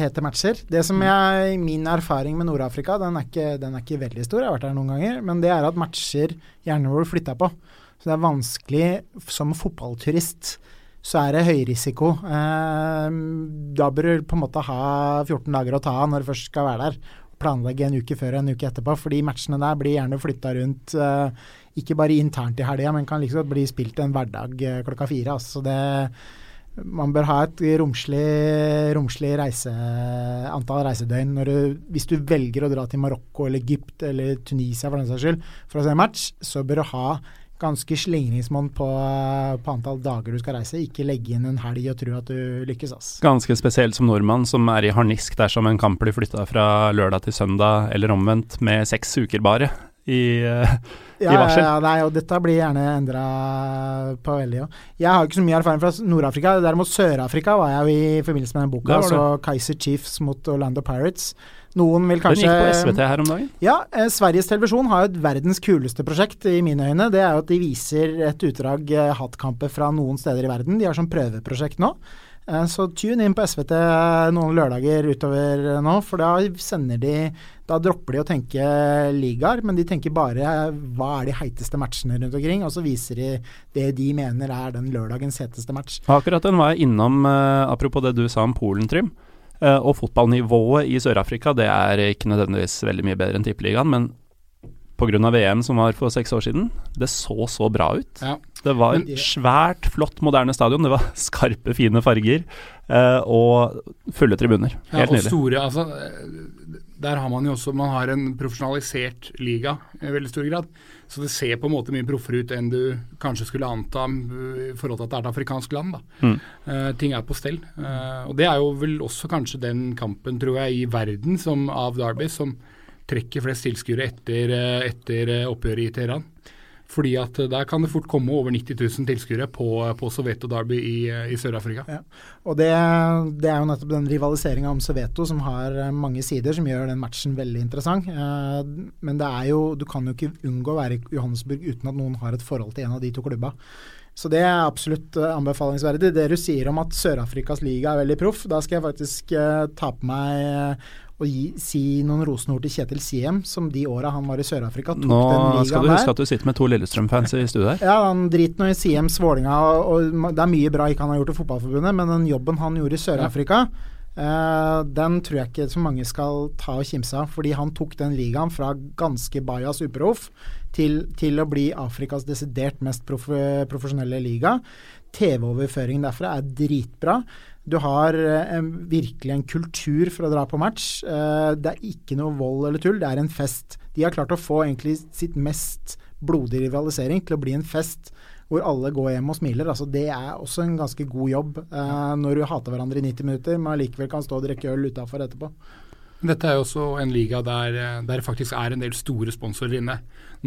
hete matcher. Det som jeg, Min erfaring med Nord-Afrika, den, den, er ikke veldig stor, jeg har vært der noen ganger, men det er at matcher gjerne blir flytta på. Så det er vanskelig som fotballturist så er det høyrisiko. risiko. da bør du på en måte ha 14 dager å ta av når du først skal være der. Planlegge en uke før og en uke etterpå, fordi matchene der blir gjerne flytta rundt. Eh, ikke bare internt i helga, men kan liksom bli spilt en hverdag eh, klokka fire. Altså det, man bør ha et romslig, romslig reise, antall reisedøgn. Du, hvis du velger å dra til Marokko eller Egypt eller Tunisia for den saks skyld for å se match, så bør du ha ganske slingringsmonn på, på, antall dager du skal reise. Ikke legge inn en helg og tro at du lykkes. Ass. Ganske spesielt som nordmann som er i harnisk dersom en kamp blir flytta fra lørdag til søndag, eller omvendt, med seks uker bare i, uh, ja, i varsel. Ja, nei, og dette blir gjerne endra på veldig òg. Jeg har ikke så mye erfaring fra Nord-Afrika. Derimot Sør-Afrika var jeg jo i forbindelse med den boka. Altså Kaiser Chiefs mot Orlando Pirates. Noen vil kanskje Den gikk på SVT her om dagen? Ja. Eh, Sveriges Televisjon har jo et verdens kuleste prosjekt, i mine øyne. Det er jo at de viser et utdrag eh, hattkamper fra noen steder i verden. De har sånn prøveprosjekt nå. Eh, så tune inn på SVT eh, noen lørdager utover eh, nå, for da sender de Da dropper de å tenke ligaer, men de tenker bare hva er de heiteste matchene rundt omkring, og så viser de det de mener er den lørdagens heteste match. Akkurat den var jeg innom, apropos det du sa om Polen, Trym. Og fotballnivået i Sør-Afrika det er ikke nødvendigvis veldig mye bedre enn Tippeligaen, men pga. VM som var for seks år siden, det så så bra ut. Ja. Det var et svært, flott, moderne stadion. Det var skarpe, fine farger eh, og fulle tribuner. Helt ja, og nydelig. Store, altså, der har man jo også Man har en profesjonalisert liga i veldig stor grad. Så det ser på en måte mye proffere ut enn du kanskje skulle anta i forhold til at det er et afrikansk land. da. Mm. Uh, ting er på stell. Uh, og det er jo vel også kanskje den kampen, tror jeg, i verden som, av Derby som trekker flest tilskuere etter, uh, etter oppgjøret i Teheran. Fordi at der kan det fort komme over 90 000 tilskuere på, på Soveto Derby i, i Sør-Afrika. Ja. Og det, det, er jo nettopp den rivaliseringa om Soveto som har eh, mange sider, som gjør den matchen veldig interessant. Eh, men det er jo, du kan jo ikke unngå å være i Johannesburg uten at noen har et forhold til en av de to klubba. Så det er absolutt anbefalingsverdig. Det du sier om at Sør-Afrikas liga er veldig proff, da skal jeg faktisk ta på meg og gi, si noen rosenord til Kjetil Siem, som de åra han var i Sør-Afrika tok nå den ligaen der. Nå skal du huske at du sitter med to Lillestrøm-fans i studio her. Ja, han driter nå i Siems Vålinga, og, og, det er mye bra ikke han har gjort i Fotballforbundet, men den jobben han gjorde i Sør-Afrika, ja. Uh, den tror jeg ikke så mange skal ta og kimse av. Fordi han tok den ligaen fra ganske bajas uproff til, til, å bli Afrikas desidert mest prof profesjonelle liga. TV-overføringen derfra er dritbra. Du har en, virkelig en kultur for å dra på match. Eh, det er ikke noe vold eller tull, det er en fest. De har klart å få egentlig sitt mest blodige rivalisering til å bli en fest hvor alle går hjem og smiler. Altså, det er også en ganske god jobb eh, når du hater hverandre i 90 minutter, men allikevel kan stå og drikke øl utafor etterpå. Dette er jo også en liga der, eh, det faktisk er en del store sponsorer inne.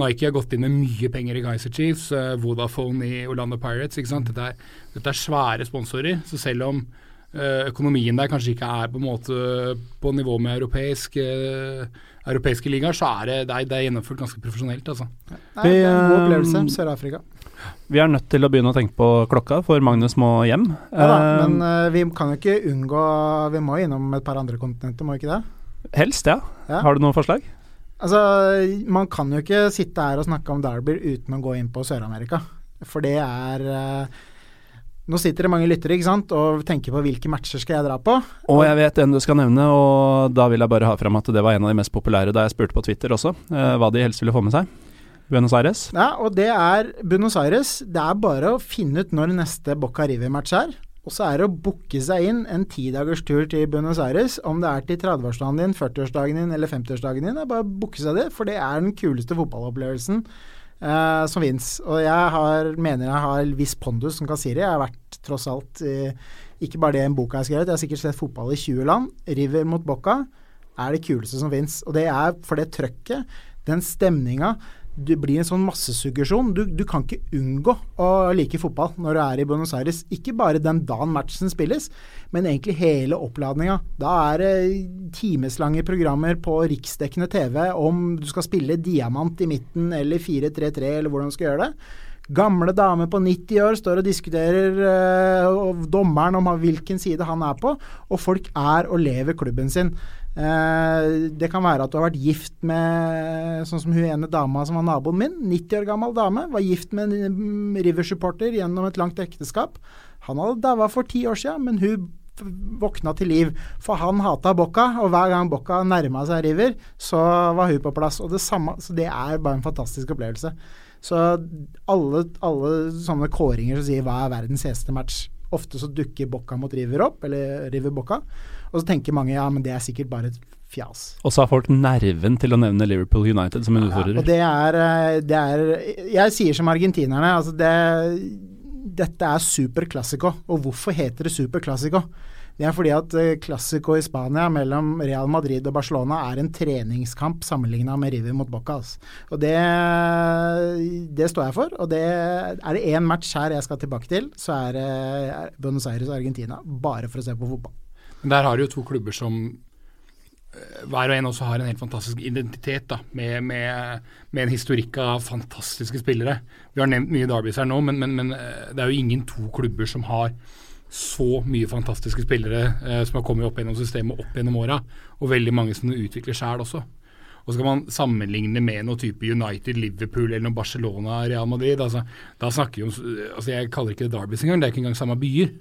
Nike har gått inn med mye penger i Geyser Chiefs, Vodafone i Orlando Pirates. Dette er, dette er svære sponsorer. Så selv om økonomien der kanskje ikke er på en måte på nivå med europeisk, uh, europeiske ligaer, så er det, det, er, det er gjennomført ganske profesjonelt. altså. Nei, det er en god opplevelse. Sør-Afrika. Vi er nødt til å begynne å tenke på klokka, for Magnus må hjem. Ja da, men vi kan jo ikke unngå Vi må innom et par andre kontinenter, må vi ikke det? Helst, ja. ja. Har du noen forslag? Altså, Man kan jo ikke sitte her og snakke om Derby uten å gå inn på Sør-Amerika. For det er uh, Nå sitter det mange lyttere ikke sant, og tenker på hvilke matcher skal jeg dra på. Og jeg vet en du skal nevne, og da vil jeg bare ha fram at det var en av de mest populære da jeg spurte på Twitter også, eh, hva de helst ville få med seg. Buenos Aires? Ja, og det er Buenos Aires. Det er bare å finne ut når neste Boca River-match er. Og så er det å booke seg inn en tidagers tur til Buenos Aires, om det er til 30-årsdagen din, 40-årsdagen din eller 50-årsdagen din. Det er bare å booke seg det, for det er den kuleste fotballopplevelsen eh, som fins. Og jeg har, mener jeg har viss pondus som kan si det. Jeg har vært tross alt eh, ikke bare det en bok har skrevet, jeg har sikkert sett fotball i 20 land. River mot Bocca er det kuleste som fins. Og det er for det trøkket, den stemninga det blir en sånn massesuggesjon. Du, du, kan ikke unngå å like fotball når du er i Buenos Aires. Ikke bare den dagen matchen spilles, men egentlig hele oppladninga. Da er det timeslange programmer på riksdekkende TV om du skal spille diamant i midten eller 4-3-3 eller hvordan du skal gjøre det. Gamle dame på 90 år står og diskuterer uh, dommeren om hvilken side han er på, og folk er og lever klubben sin. Uh, det kan være at du har vært gift med sånn som hun ene dama som var naboen min. 90 år gammel dame. Var gift med en River-supporter gjennom et langt ekteskap. Han hadde daua for ti år siden, men hun våkna til liv. For han hata Bocca, og hver gang Bocca nærma seg River, så var hun på plass. Og det samme, så det er bare en fantastisk opplevelse. Så alle, alle sånne kåringer som sier hva er verdens heste match, ofte så dukker Bocca mot River opp, eller River Bocca. Og så tenker mange ja, men det er sikkert bare et fjas. Og så har folk nerven til å nevne Liverpool United som en utfordrer. Ja, og det er, eh, det er Jeg sier som argentinerne, altså det, dette er super classico. Og hvorfor heter det super classico? Det er fordi at eh, Clásico i Spania mellom Real Madrid og Barcelona er en treningskamp sammenligna med River mot Boca. Og det, det, står jeg for. Og det, er det én match her jeg skal tilbake til, så er det Buenos Aires og Argentina. Bare for å se på fotball. Men Der har du jo to klubber som eh, hver og en også har en helt fantastisk identitet, da, med, med, med, en historikk av fantastiske spillere. Vi har nevnt mye Derbys her nå, men, men, men, eh, det er jo ingen to klubber som har så mye fantastiske spillere eh, som har kommet opp gjennom systemet opp gjennom åra, og veldig mange som utvikler sjæl også. Og så kan man sammenligne med noe type United, Liverpool eller noe Barcelona, Real Madrid. Altså, da snakker vi om, altså Jeg kaller ikke det Derbys engang, det er ikke engang samme byer.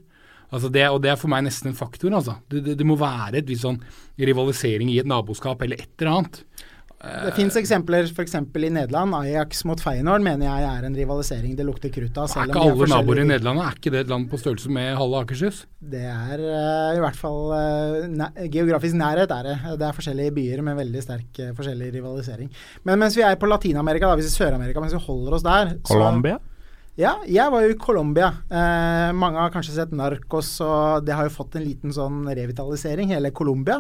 Altså det, og det er for meg nesten en faktor. Altså. Det, det, det må være et visst sånn rivalisering i et naboskap eller et eller annet. Det fins eksempler f.eks. i Nederland. Ajax mot Feyenoord mener jeg er en rivalisering det lukter krutt av. er ikke alle naboer i Nederland Er ikke det et land på størrelse med halve Akershus? Det er uh, i hvert fall uh, næ Geografisk nærhet er det. Det er forskjellige byer med veldig sterk uh, forskjellig rivalisering. Men mens vi er på Latin-Amerika, hvis vi Sør-Amerika, mens vi holder oss der Colombia? Så, ja, jeg var jo i Colombia. Eh, mange har kanskje sett Narcos, og det har jo fått en liten sånn revitalisering, hele Colombia.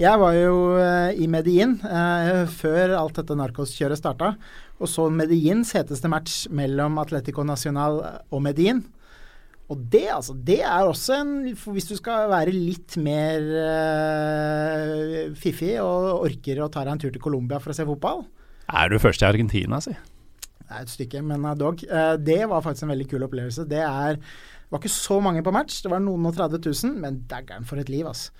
Jeg var jo eh, i Medellin eh, før alt dette Narcos-kjøret starta, og så Medellins heteste match mellom Atletico Nacional og Medellin. Og det, altså, det er også en Hvis du skal være litt mer uh, fiffig og orker å ta deg en tur til Colombia for å se fotball Er du først i Argentina, si? Det er et stykke, men uh, dog. Uh, det var faktisk en veldig kul opplevelse. Det er, var ikke så mange på match, det var noen og 30 000, men daggeren for et liv, altså.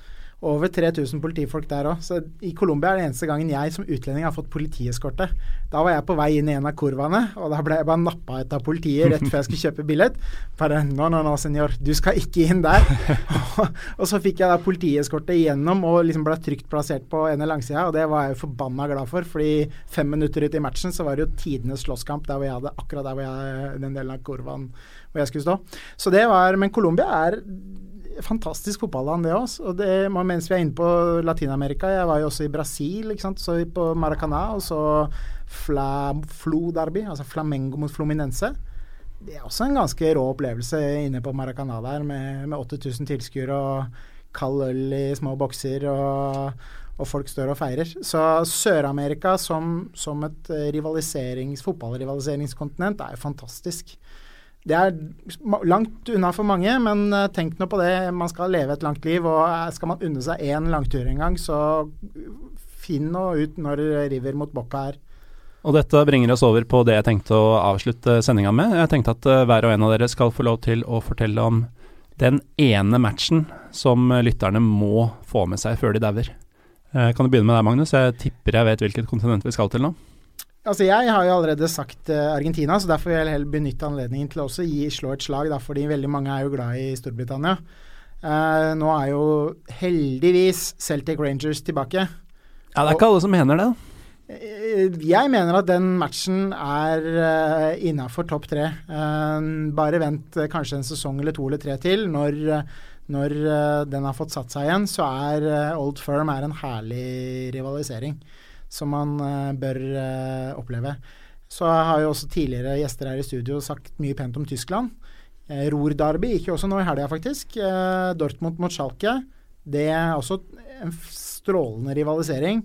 Over 3000 politifolk der òg. Så i Colombia er det eneste gangen jeg som utlending har fått politieskorte. Da var jeg på vei inn i en av kurvene, og da ble jeg bare nappa ut av politiet rett før jeg skulle kjøpe billett. Bare no, no, no, senor, du skal ikke inn der. og så fikk jeg da politieskorte igjennom og liksom ble trygt plassert på ene langsida, og det var jeg jo forbanna glad for, fordi fem minutter ut i matchen så var det jo tidenes slåsskamp der hvor jeg hadde akkurat der hvor jeg, den delen av kurven hvor jeg skulle stå. Så det var Men Colombia er fantastisk fotballand, det òg. Mens vi er inne på Latin-Amerika Jeg var jo også i Brasil, ikke sant? så på Maracana, og så Fla, Flo Derby, altså Flamengo mot Fluminense. Det er også en ganske rå opplevelse inne på Maracana der, med, med 8000 tilskuere og kald øl i små bokser og, og folk står og feirer. Så Sør-Amerika som, som et rivaliserings, fotballrivaliseringskontinent er jo fantastisk. Det er langt unna for mange, men eh, tenk nå på det. Man skal leve et langt liv, og eh, skal man unne seg én langtur en gang, så finn nå ut når River mot Bocca er. Og dette bringer oss over på det jeg tenkte å avslutte sendinga med. Jeg tenkte at eh, hver og en av dere skal få lov til å fortelle om den ene matchen som lytterne må få med seg før de dauer. Kan du begynne med deg, Magnus? Jeg tipper jeg vet hvilket kontinent vi skal til nå. Altså Jeg har jo allerede sagt eh, Argentina, så derfor vil jeg heller benytte anledningen til å også gi, slå et slag, da, fordi veldig mange er jo glad i Storbritannia. Eh, nå er jo heldigvis Celtic Rangers tilbake. Ja, Det er ikke alle som mener det. Eh, Jeg mener at den matchen er uh, innafor topp tre. Uh, bare vent uh, kanskje en sesong eller to eller tre til. Når, når den har fått satt seg igjen, så er Old Firm er en herlig rivalisering som man eh, bør eh, oppleve. Så har jo også tidligere gjester her i studio sagt mye pent om Tyskland. Uh, Ruhr-derby gikk jo også nå i helga, faktisk. Eh, Dortmund mot Schalke. Det er også en strålende rivalisering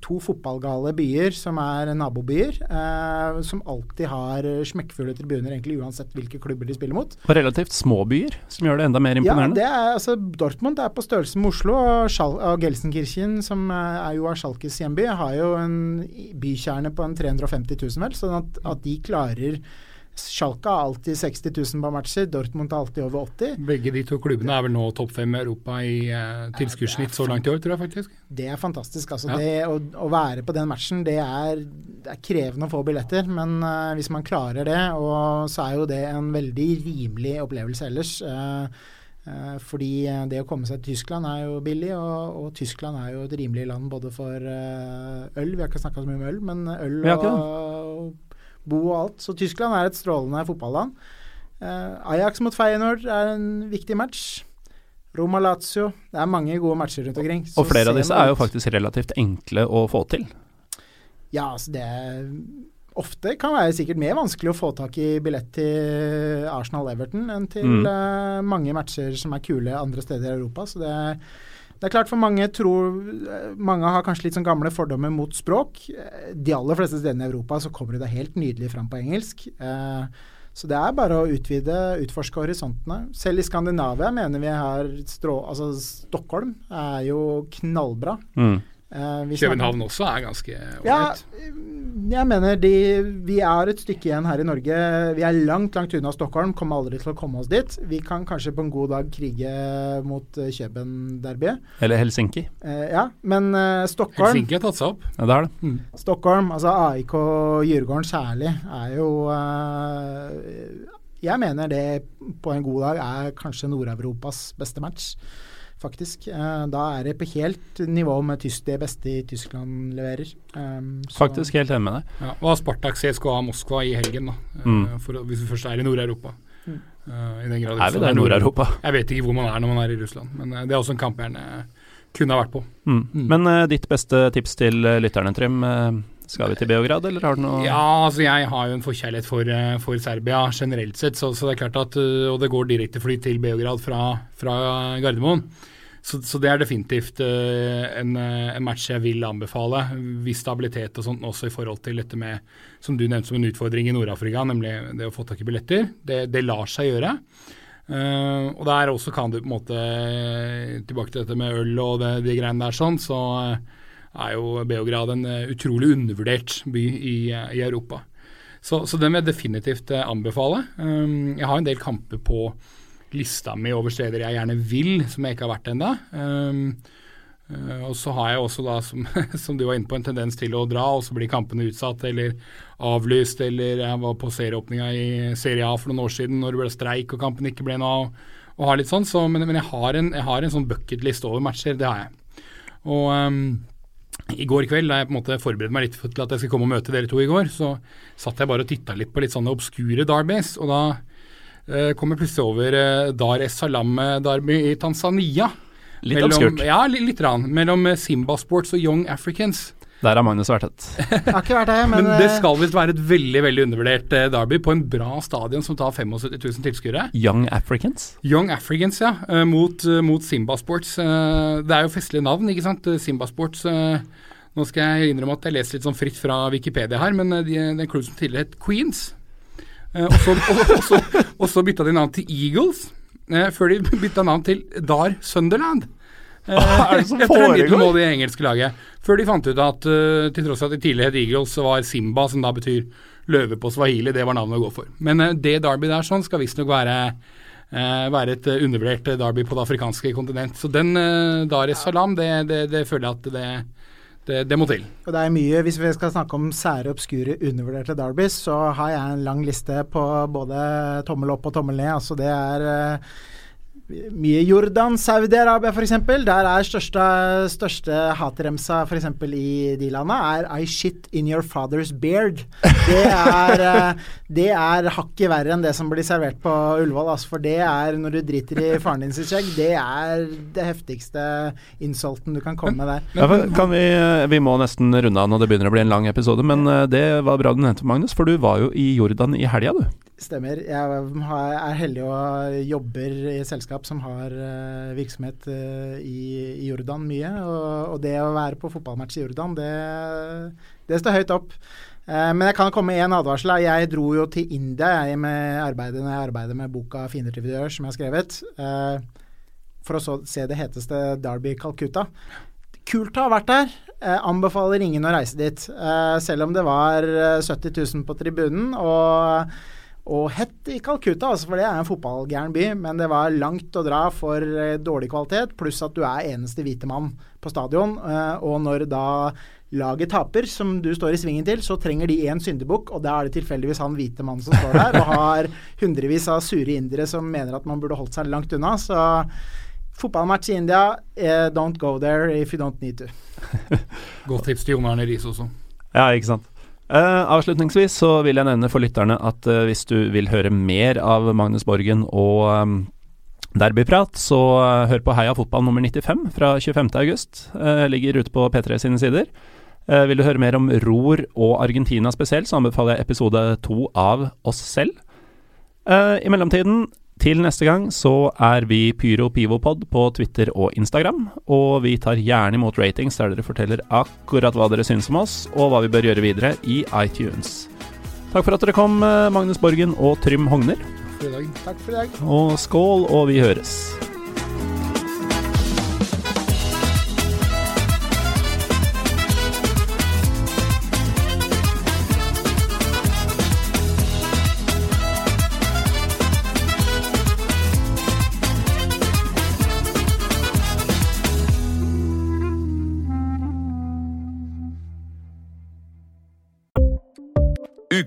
to fotballgale byer som er nabobyer, eh, som alltid har smekkfulle tribuner, egentlig uansett hvilke klubber de spiller mot. Og relativt små byer, som gjør det enda mer Ja, imponerende. det er, altså, Dortmund er på størrelse med Oslo, og, Schal og Gelsenkirchen, som eh, er jo av Schalkes hjemby, har jo en bykjerne på en 350 000, vel. Sånn at, at de klarer Schalke har alltid 60 000 på matcher, Dortmund har alltid over 80. Begge de to klubbene er vel nå topp fem i Europa i uh, tilskuddssnitt så langt i år, tror jeg faktisk. Det er fantastisk. altså Ja. det å, å være på den matchen, det er, det er krevende å få billetter. Men uh, hvis man klarer det, og så er jo det en veldig rimelig opplevelse ellers. eh, eh, fordi eh, det å komme seg til Tyskland er jo billig, og, og Tyskland er jo et rimelig land både for eh, øl Vi har ikke snakka så mye om øl, men øl og bo og alt. Så Tyskland er et strålende fotballand. Eh, Ajax mot Feyenoord er en viktig match. Roma-Lazio. Det er mange gode matcher rundt omkring. Og flere av disse er jo faktisk relativt enkle å få til. Ja, altså det Ofte kan være sikkert mer vanskelig å få tak i billett til Arsenal-Everton enn til Mm. eh, mange matcher som er kule andre steder i Europa. Så det er, det er klart for mange tror Mange har kanskje litt sånn gamle fordommer mot språk. De aller fleste stedene i Europa så kommer det da helt nydelig fram på engelsk. Eh, så det er bare å utvide, utforske horisontene. Selv i Skandinavia mener vi har strå... Altså Stockholm er jo knallbra. Mm. Eh, København også er ganske ja, jeg mener de, vi er et stykke igjen her i Norge. Vi er langt, langt unna Stockholm. Kommer aldri til å komme oss dit. Vi kan kanskje på en god dag krige mot uh, Kjøben-derbyet. Eller Helsinki. Eh, ja, men eh, Stockholm, Helsinki har tatt seg opp. Ja, det er det. Stockholm, altså AIK Djurgården særlig, er jo eh, Jeg mener det på en god dag er kanskje Nord-Europas beste match. Faktisk. Eh, da er det på helt nivå med tysk, det beste i Tyskland leverer. Um, så- Faktisk helt enig med deg. Ja, og Spartak CSKA Moskva i helgen, da. eh, Mm. For, hvis vi først er i Nord-Europa. Mm. Eh, I den grad Er vi der i Nord-Europa? Jeg vet ikke hvor man er når man er i Russland, men det er også en kamp jeg gjerne kunne ha vært på. Mm. Mm. Men ditt beste tips til lytterne, Trym. Skal vi til Beograd, eller har du noe Ja, altså jeg har jo en forkjærlighet for, eh, for Serbia generelt sett, så, så det er klart at eh, Og det går direktefly til Beograd fra, fra Gardermoen. Så, så det er definitivt eh, en, en match jeg vil anbefale. Viss stabilitet og sånt også i forhold til dette med, som du nevnte som en utfordring i Nord-Afrika, nemlig det å få tak i billetter. Det, det lar seg gjøre. Uh, og der også kan du på en måte Tilbake til dette med øl og det, de greiene der sånn, så eh, er jo Beograd en eh, utrolig undervurdert by i, eh, i Europa. Så, så den vil jeg definitivt eh, anbefale. Um, jeg har en del kamper på lista mi over steder jeg gjerne vil, som jeg ikke har vært ennå. Um, og så har jeg også da, som, som du var inne på, en tendens til å dra, og så blir kampene utsatt eller avlyst. Eller jeg var på serieåpninga i Serie A for noen år siden når det ble streik og kampen ikke ble noe av. Og har litt sånn, så, men, men jeg, har en, jeg har en sånn bucketlist over matcher, det har jeg. Og um, i går kveld, da jeg på en måte forberedte meg litt til at jeg skulle komme og møte dere to i går, så satt jeg bare og titta litt på litt sånne obskure darbys, og da eh, kom jeg plutselig over eh, Dar es Salaam-derby i Tanzania. Litt mellom, obskurt. Ja, litt, litt. Rann, mellom eh, Simba Sports og Young Africans. Der har Magnus vært et. Har ikke vært det, men, Men det eh, skal visst være et veldig veldig undervurdert eh, derby på en bra stadion som tar 75 000 tilskuere. Young Africans. Young Africans, ja, eh, mot, mot Simba Sports. Det er jo festlige navn, ikke sant. Simba Sports Nå skal jeg innrømme at jeg leser litt sånn fritt fra Wikipedia her, men de, det er en klubb som tidligere het Queens. Eh, Og så, og, og, så, og så bytta de navn til Eagles, før de bytta navn til Dar Sunderland. Eh, er det som etter det foregår? middelmådige engelske laget. Før de fant ut at uh, til tross for at de tidligere het Eagles, så var Simba, som da betyr løve på swahili, det var navnet å gå for. Men uh, det derby der sånn skal visstnok være Uh, være et uh, undervurdert uh, derby på det afrikanske kontinent. Så den uh, Dar es Salaam, det, det, det føler jeg at det, det, det må til. Og det er mye, Hvis vi skal snakke om sære, obskure, undervurderte derbys, så har jeg en lang liste på både tommel opp og tommel ned. Altså det er mye Jordan, Saudi-Arabia f.eks. Der er største, største hatremsa f.eks. i de landa er 'I shit in your father's beard'. Det er, eh, det er hakket verre enn det som blir servert på Ullevål. Altså, for det er når du driter i faren din sitt skjegg, det er det heftigste insulten du kan komme med der. Ja, for vi, vi må nesten runde av når det begynner å bli en lang episode, men eh, det var bra du nevnte, Magnus, for du var jo i Jordan i helga, du. Stemmer. Jeg er heldig og jobber i et selskap som har eh, virksomhet eh, i, Jordan mye. Og, det å være på fotballmatch i Jordan, det, det står høyt opp. Eh, men jeg kan komme med én advarsel. Jeg dro jo til India jeg, med arbeidet, når jeg arbeider med boka 'Fiender til videoer', som jeg har skrevet, for å så se det heteste Derby Calcutta. Kult å ha vært der. Anbefaler ingen å reise dit. Selv om det var eh, 70 000 på tribunen. og og hett i Calcutta, altså, for det er en fotballgæren by, men det var langt å dra for eh, dårlig kvalitet, pluss at du er eneste hvite mann på stadion. Eh, og når da laget taper, som du står i svingen til, så trenger de én syndebukk, og da er det tilfeldigvis han hvite mannen som står der, og har hundrevis av sure indere som mener at man burde holdt seg langt unna. Så fotballmatch i India, eh, don't go there if you don't need to. Godt tips til Jon Arne Riise også. Ja, ikke sant. Eh, avslutningsvis så vil jeg nevne for lytterne at uh, hvis du vil høre mer av Magnus Borgen og um, Derbyprat, så uh, hør på Heia fotball nummer 95 fra 25. august. Eh, ligger ute på P3 sine sider. Vil du høre mer om ror og Argentina spesielt, så anbefaler jeg episode to av oss selv. I mellomtiden, til neste gang, så er vi Pyro Pivopod på Twitter og Instagram. Og vi tar gjerne imot ratings der dere forteller akkurat hva dere syns om oss, og hva vi bør gjøre videre i iTunes. Takk for at dere kom, eh, Magnus Borgen og Trym Hogner. Takk for i dag. Og skål, og vi høres.